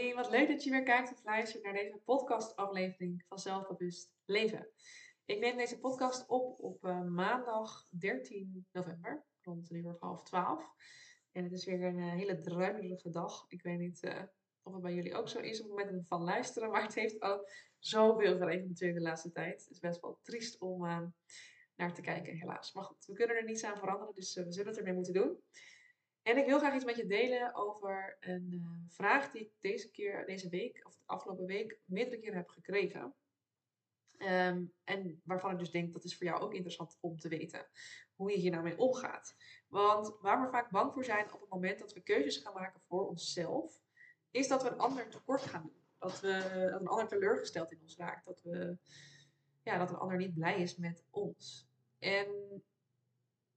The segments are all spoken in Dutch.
Wat leuk dat je weer kijkt of luistert naar deze podcastaflevering van Zelfbewust Leven. Ik neem deze podcast op op uh, maandag 13 november, rond een uur of half twaalf. En het is weer een uh, hele druilerige dag. Ik weet niet uh, of het bij jullie ook zo is op het moment van luisteren, maar het heeft al zoveel geregend natuurlijk de laatste tijd. Het is best wel triest om naar te kijken, helaas. Maar goed, we kunnen er niets aan veranderen, dus we zullen het ermee moeten doen. En ik wil graag iets met je delen over een uh, vraag die ik deze keer, deze week, of de afgelopen week, meerdere keren heb gekregen. Um, en waarvan ik dus denk dat is voor jou ook interessant om te weten hoe je hier nou mee omgaat. Want waar we vaak bang voor zijn op het moment dat we keuzes gaan maken voor onszelf, is dat we een ander tekort gaan doen. Dat, we, dat een ander teleurgesteld in ons raakt. Dat, we, ja, dat een ander niet blij is met ons. En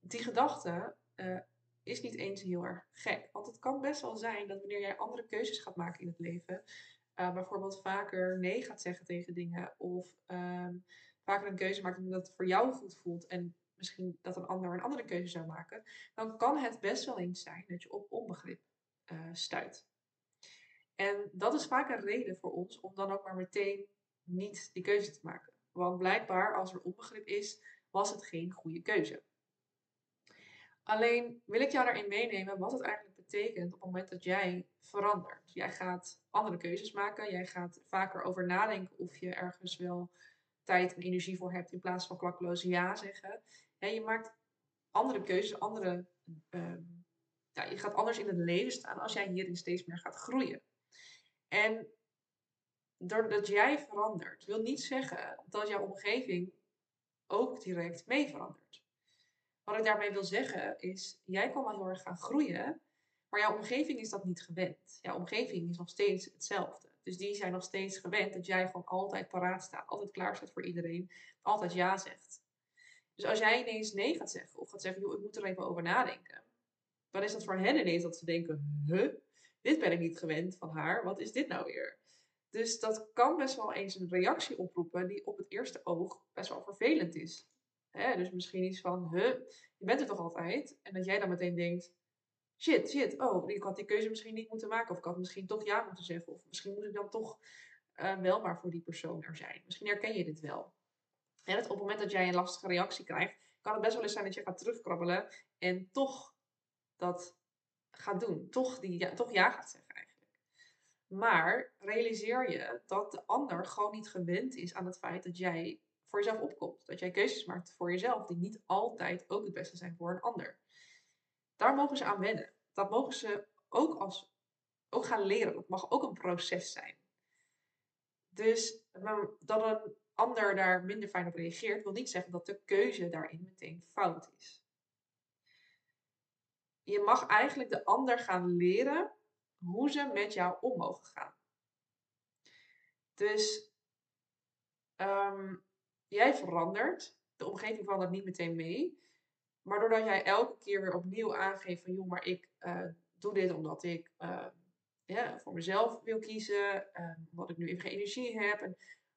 die gedachte uh, is niet eens heel erg gek. Want het kan best wel zijn dat wanneer jij andere keuzes gaat maken in het leven, uh, bijvoorbeeld vaker nee gaat zeggen tegen dingen, of um, vaker een keuze maakt omdat het voor jou goed voelt en misschien dat een ander een andere keuze zou maken, dan kan het best wel eens zijn dat je op onbegrip uh, stuit. En dat is vaak een reden voor ons om dan ook maar meteen niet die keuze te maken. Want blijkbaar, als er onbegrip is, was het geen goede keuze. Alleen wil ik jou daarin meenemen wat het eigenlijk betekent op het moment dat jij verandert. Jij gaat andere keuzes maken. Jij gaat vaker over nadenken of je ergens wel tijd en energie voor hebt in plaats van klakkeloos ja zeggen. En je maakt andere keuzes, andere, ja, je gaat anders in het leven staan als jij hierin steeds meer gaat groeien. En doordat jij verandert, wil niet zeggen dat jouw omgeving ook direct mee verandert. Wat ik daarmee wil zeggen is, jij kan wel heel erg gaan groeien, maar jouw omgeving is dat niet gewend. Jouw omgeving is nog steeds hetzelfde. Dus die zijn nog steeds gewend dat jij gewoon altijd paraat staat, altijd klaar staat voor iedereen, altijd ja zegt. Dus als jij ineens nee gaat zeggen, of gaat zeggen, joh, ik moet er even over nadenken, dan is dat voor hen ineens dat ze denken, huh, dit ben ik niet gewend van haar, wat is dit nou weer? Dus dat kan best wel eens een reactie oproepen die op het eerste oog best wel vervelend is. Hè? Dus misschien iets van, huh, je bent er toch altijd? En dat jij dan meteen denkt, shit, shit, oh, ik had die keuze misschien niet moeten maken. Of ik had misschien toch ja moeten zeggen. Of misschien moet ik dan toch uh, wel maar voor die persoon er zijn. Misschien herken je dit wel. En op het moment dat jij een lastige reactie krijgt, kan het best wel eens zijn dat je gaat terugkrabbelen en toch dat gaat doen. Toch, die, ja, toch ja gaat zeggen eigenlijk. Maar realiseer je dat de ander gewoon niet gewend is aan het feit dat jij voor jezelf opkomt. Dat jij keuzes maakt voor jezelf die niet altijd ook het beste zijn voor een ander. Daar mogen ze aan wennen. Dat mogen ze ook, als, ook gaan leren. Dat mag ook een proces zijn. Dus dat een ander daar minder fijn op reageert, wil niet zeggen dat de keuze daarin meteen fout is. Je mag eigenlijk de ander gaan leren hoe ze met jou om mogen gaan. Dus um, jij verandert, de omgeving verandert niet meteen mee. Maar doordat jij elke keer weer opnieuw aangeeft van joh, maar ik uh, doe dit omdat ik ja, voor mezelf wil kiezen, uh, omdat ik nu even geen energie heb. En,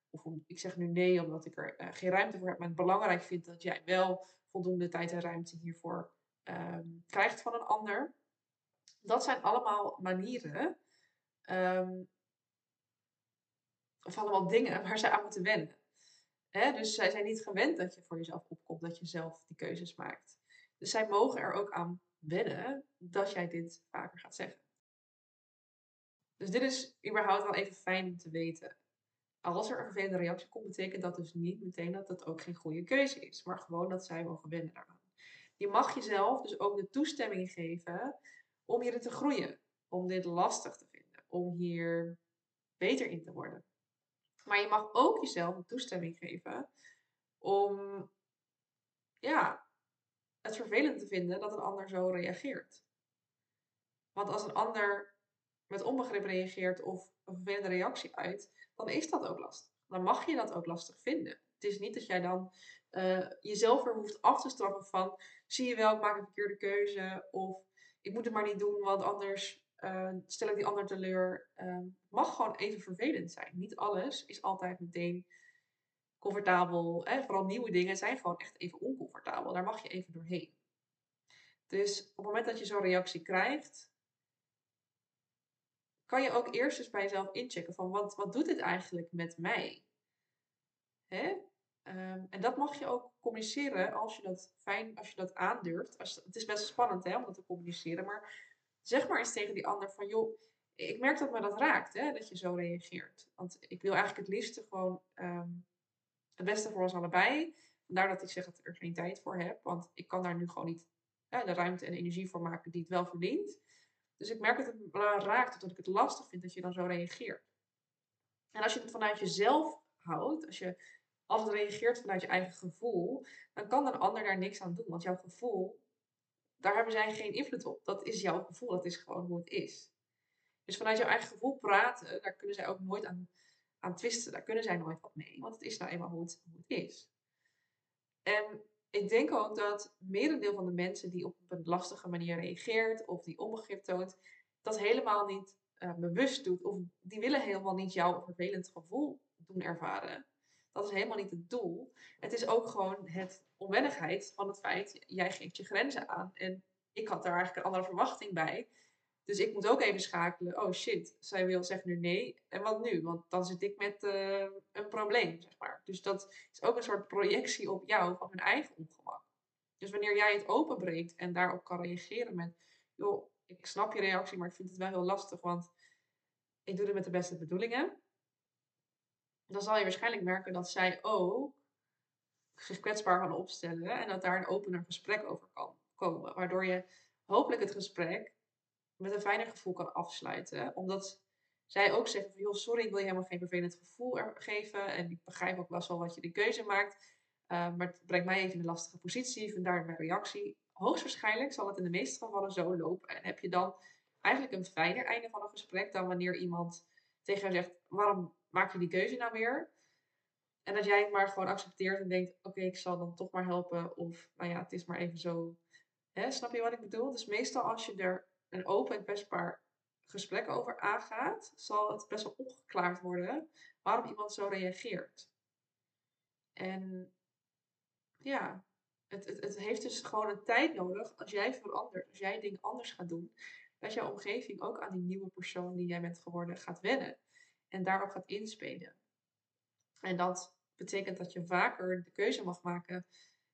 of ik zeg nu nee omdat ik er eh, geen ruimte voor heb, maar het belangrijk vind dat jij wel voldoende tijd en ruimte hiervoor ehm, krijgt van een ander. Dat zijn allemaal manieren, um, of allemaal dingen waar ze aan moeten wennen. Hè? Dus zij zijn niet gewend dat je voor jezelf opkomt, dat je zelf die keuzes maakt. Dus zij mogen er ook aan wennen dat jij dit vaker gaat zeggen. Dus dit is überhaupt wel even fijn om te weten. Als er een vervelende reactie komt, betekent dat dus niet meteen dat het ook geen goede keuze is. Maar gewoon dat zij mogen wennen daaraan. Je mag jezelf dus ook de toestemming geven om hierin te groeien. Om dit lastig te vinden. Om hier beter in te worden. Maar je mag ook jezelf toestemming geven om ja, het vervelend te vinden dat een ander zo reageert. Want als een ander met onbegrip reageert of een vervelende reactie uit, dan is dat ook lastig. Dan mag je dat ook lastig vinden. Het is niet dat jij dan uh, jezelf er hoeft af te straffen van, zie je wel, ik maak een verkeerde keuze of ik moet het maar niet doen, want anders uh, stel ik die ander teleur. Uh, mag gewoon even vervelend zijn. Niet alles is altijd meteen comfortabel. Hè? Vooral nieuwe dingen zijn gewoon echt even oncomfortabel. Daar mag je even doorheen. Dus op het moment dat je zo'n reactie krijgt, kan je ook eerst eens bij jezelf inchecken van wat, wat doet dit eigenlijk met mij? Hè? Ehm, en dat mag je ook communiceren als je dat fijn, als je dat aandurft. Als, het is best spannend hè, om dat te communiceren, maar zeg maar eens tegen die ander van joh, ik merk dat me dat raakt, hè, dat je zo reageert. Want ik wil eigenlijk het liefste gewoon ehm, het beste voor ons allebei. Vandaar dat ik zeg dat ik er geen tijd voor heb, want ik kan daar nu gewoon niet de ruimte en energie voor maken die het wel verdient. Dus ik merk dat het me raakt, dat ik het lastig vind dat je dan zo reageert. En als je het vanuit jezelf houdt, als je altijd reageert vanuit je eigen gevoel, dan kan een ander daar niks aan doen. Want jouw gevoel, daar hebben zij geen invloed op. Dat is jouw gevoel, dat is gewoon hoe het is. Dus vanuit jouw eigen gevoel praten, daar kunnen zij ook nooit aan, aan twisten. Daar kunnen zij nooit wat mee. Want het is nou eenmaal hoe het, hoe het is. En ik denk ook dat merendeel van de mensen die op een lastige manier reageert of die onbegrip toont, dat helemaal niet uh, bewust doet. Of die willen helemaal niet jouw vervelend gevoel doen ervaren. Dat is helemaal niet het doel. Het is ook gewoon het onwennigheid van het feit, jij geeft je grenzen aan. En ik had daar eigenlijk een andere verwachting bij. Dus ik moet ook even schakelen. Oh shit, zij wil zeggen nu nee. En wat nu? Want dan zit ik met uh, een probleem, zeg maar. Dus dat is ook een soort projectie op jou van hun eigen ongemak. Dus wanneer jij het openbreekt en daarop kan reageren met... joh, ik snap je reactie, maar ik vind het wel heel lastig, want ik doe het met de beste bedoelingen. Dan zal je waarschijnlijk merken dat zij ook zich kwetsbaar gaan opstellen en dat daar een opener gesprek over kan komen. Waardoor je hopelijk het gesprek met een fijner gevoel kan afsluiten. Omdat zij ook zeggen van, joh, sorry, ik wil je helemaal geen vervelend gevoel geven. En ik begrijp ook best wel wat je de keuze maakt. Uh, maar het brengt mij even in een lastige positie. Vandaar mijn reactie. Hoogstwaarschijnlijk zal het in de meeste gevallen zo lopen. En heb je dan eigenlijk een fijner einde van een gesprek dan wanneer iemand tegen jou zegt: waarom maak je die keuze nou weer? En dat jij het maar gewoon accepteert en denkt: oké, ik zal dan toch maar helpen. Of nou ja, het is maar even zo. Hè, snap je wat ik bedoel? Dus meestal als je er een open en kwetsbaar gesprek over aangaat, zal het best wel opgeklaard worden waarom iemand zo reageert. En ja, het, het, het heeft dus gewoon een tijd nodig als jij verandert, als jij dingen anders gaat doen, dat jouw omgeving ook aan die nieuwe persoon die jij bent geworden gaat wennen en daarop gaat inspelen. En dat betekent dat je vaker de keuze mag maken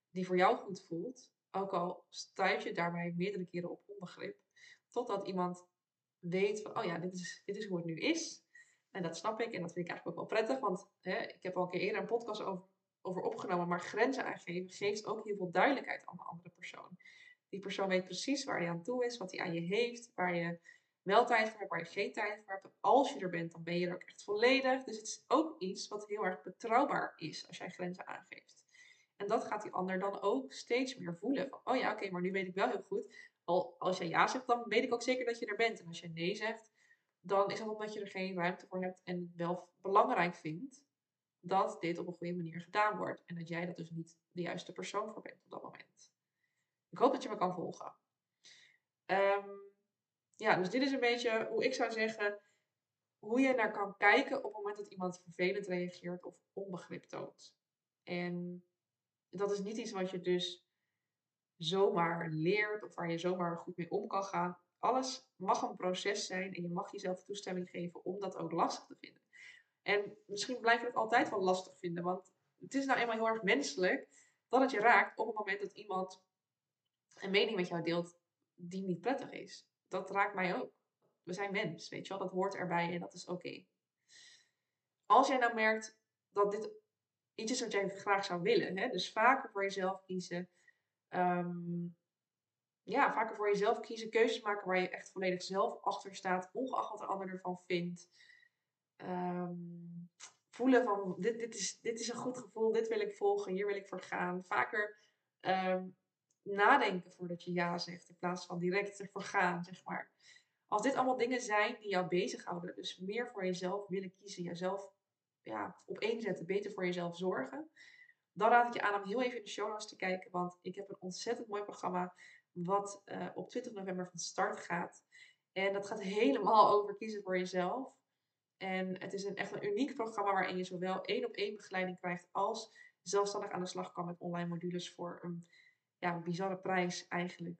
die voor jou goed voelt, ook al stuit je daarbij meerdere keren op onbegrip, totdat iemand weet van, oh ja, dit is, dit is hoe het nu is. En dat snap ik en dat vind ik eigenlijk ook wel prettig, want hè, ik heb al een keer eerder een podcast over over opgenomen, maar grenzen aangeven geeft ook heel veel duidelijkheid aan de andere persoon. Die persoon weet precies waar hij aan toe is, wat hij aan je heeft, waar je wel tijd voor hebt, waar je geen tijd voor hebt. Als je er bent, dan ben je er ook echt volledig. Dus het is ook iets wat heel erg betrouwbaar is als jij grenzen aangeeft. En dat gaat die ander dan ook steeds meer voelen. Van, oh ja, oké, maar nu weet ik wel heel goed. Al, als jij ja zegt, dan weet ik ook zeker dat je er bent. En als je nee zegt, dan is dat omdat je er geen ruimte voor hebt en wel belangrijk vindt dat dit op een goede manier gedaan wordt. En dat jij dat dus niet de juiste persoon voor bent op dat moment. Ik hoop dat je me kan volgen. Ehm, ja, dus dit is een beetje hoe ik zou zeggen hoe je naar kan kijken op het moment dat iemand vervelend reageert of onbegrip toont. En dat is niet iets wat je dus zomaar leert of waar je zomaar goed mee om kan gaan. Alles mag een proces zijn en je mag jezelf toestemming geven om dat ook lastig te vinden. En misschien blijf je het altijd wel lastig vinden, want het is nou eenmaal heel erg menselijk dat het je raakt op het moment dat iemand een mening met jou deelt die niet prettig is. Dat raakt mij ook. We zijn mens, weet je wel, dat hoort erbij en dat is oké. Als jij nou merkt dat dit iets is wat jij graag zou willen, hè, dus vaker voor jezelf kiezen, ehm, ja, vaker voor jezelf kiezen, keuzes maken waar je echt volledig zelf achter staat, ongeacht wat de ander ervan vindt. Ehm, voelen van dit, dit, is, dit is een goed gevoel, dit wil ik volgen, hier wil ik voor gaan. Vaker ehm, nadenken voordat je ja zegt, in plaats van direct ervoor gaan, zeg maar. Als dit allemaal dingen zijn die jou bezighouden, dus meer voor jezelf willen kiezen, jezelf ja, op één zetten, beter voor jezelf zorgen, dan raad ik je aan om heel even in de show notes te kijken, want ik heb een ontzettend mooi programma wat uh, op 20 november van start gaat. En dat gaat helemaal over kiezen voor jezelf. En het is een, echt een uniek programma waarin je zowel één op één begeleiding krijgt als zelfstandig aan de slag kan met online modules voor een ja, bizarre prijs eigenlijk.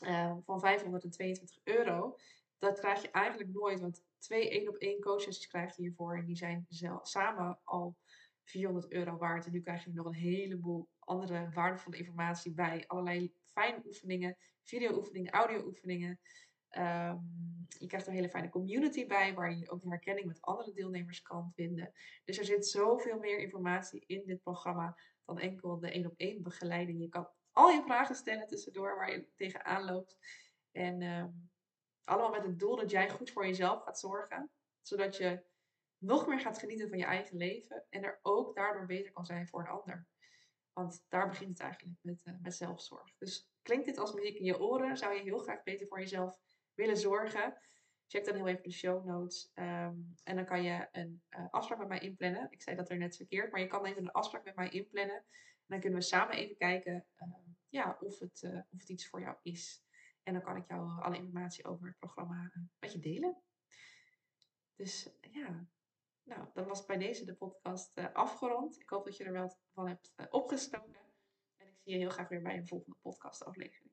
Uh, van 522 euro. dat krijg je eigenlijk nooit, want twee één op één coaches krijg je hiervoor. En die zijn samen al 400 euro waard. En nu krijg je nog een heleboel andere waardevolle informatie bij. Allerlei fijne oefeningen, video-oefeningen, audio-oefeningen. Ehm, je krijgt een hele fijne community bij, waar je ook de herkenning met andere deelnemers kan vinden. Dus er zit zoveel meer informatie in dit programma dan enkel de één op één begeleiding. Je kan al je vragen stellen tussendoor waar je tegenaan loopt. En ehm, allemaal met het doel dat jij goed voor jezelf gaat zorgen. Zodat je nog meer gaat genieten van je eigen leven. En er ook daardoor beter kan zijn voor een ander. Want daar begint het eigenlijk met, uh, met zelfzorg. Dus klinkt dit als muziek in je oren? Zou je heel graag beter voor jezelf willen zorgen? Check dan heel even de show notes. Ehm, en dan kan je een uh, afspraak met mij inplannen. Ik zei dat er net verkeerd, maar je kan even een afspraak met mij inplannen. Dan kunnen we samen even kijken uh, ja, of, het, uh, of het iets voor jou is. En dan kan ik jou alle informatie over het programma met je delen. Dus ja, nou, dan was bij deze de podcast afgerond. Ik hoop dat je er wel van hebt opgestoken. En ik zie je heel graag weer bij een volgende podcast aflevering.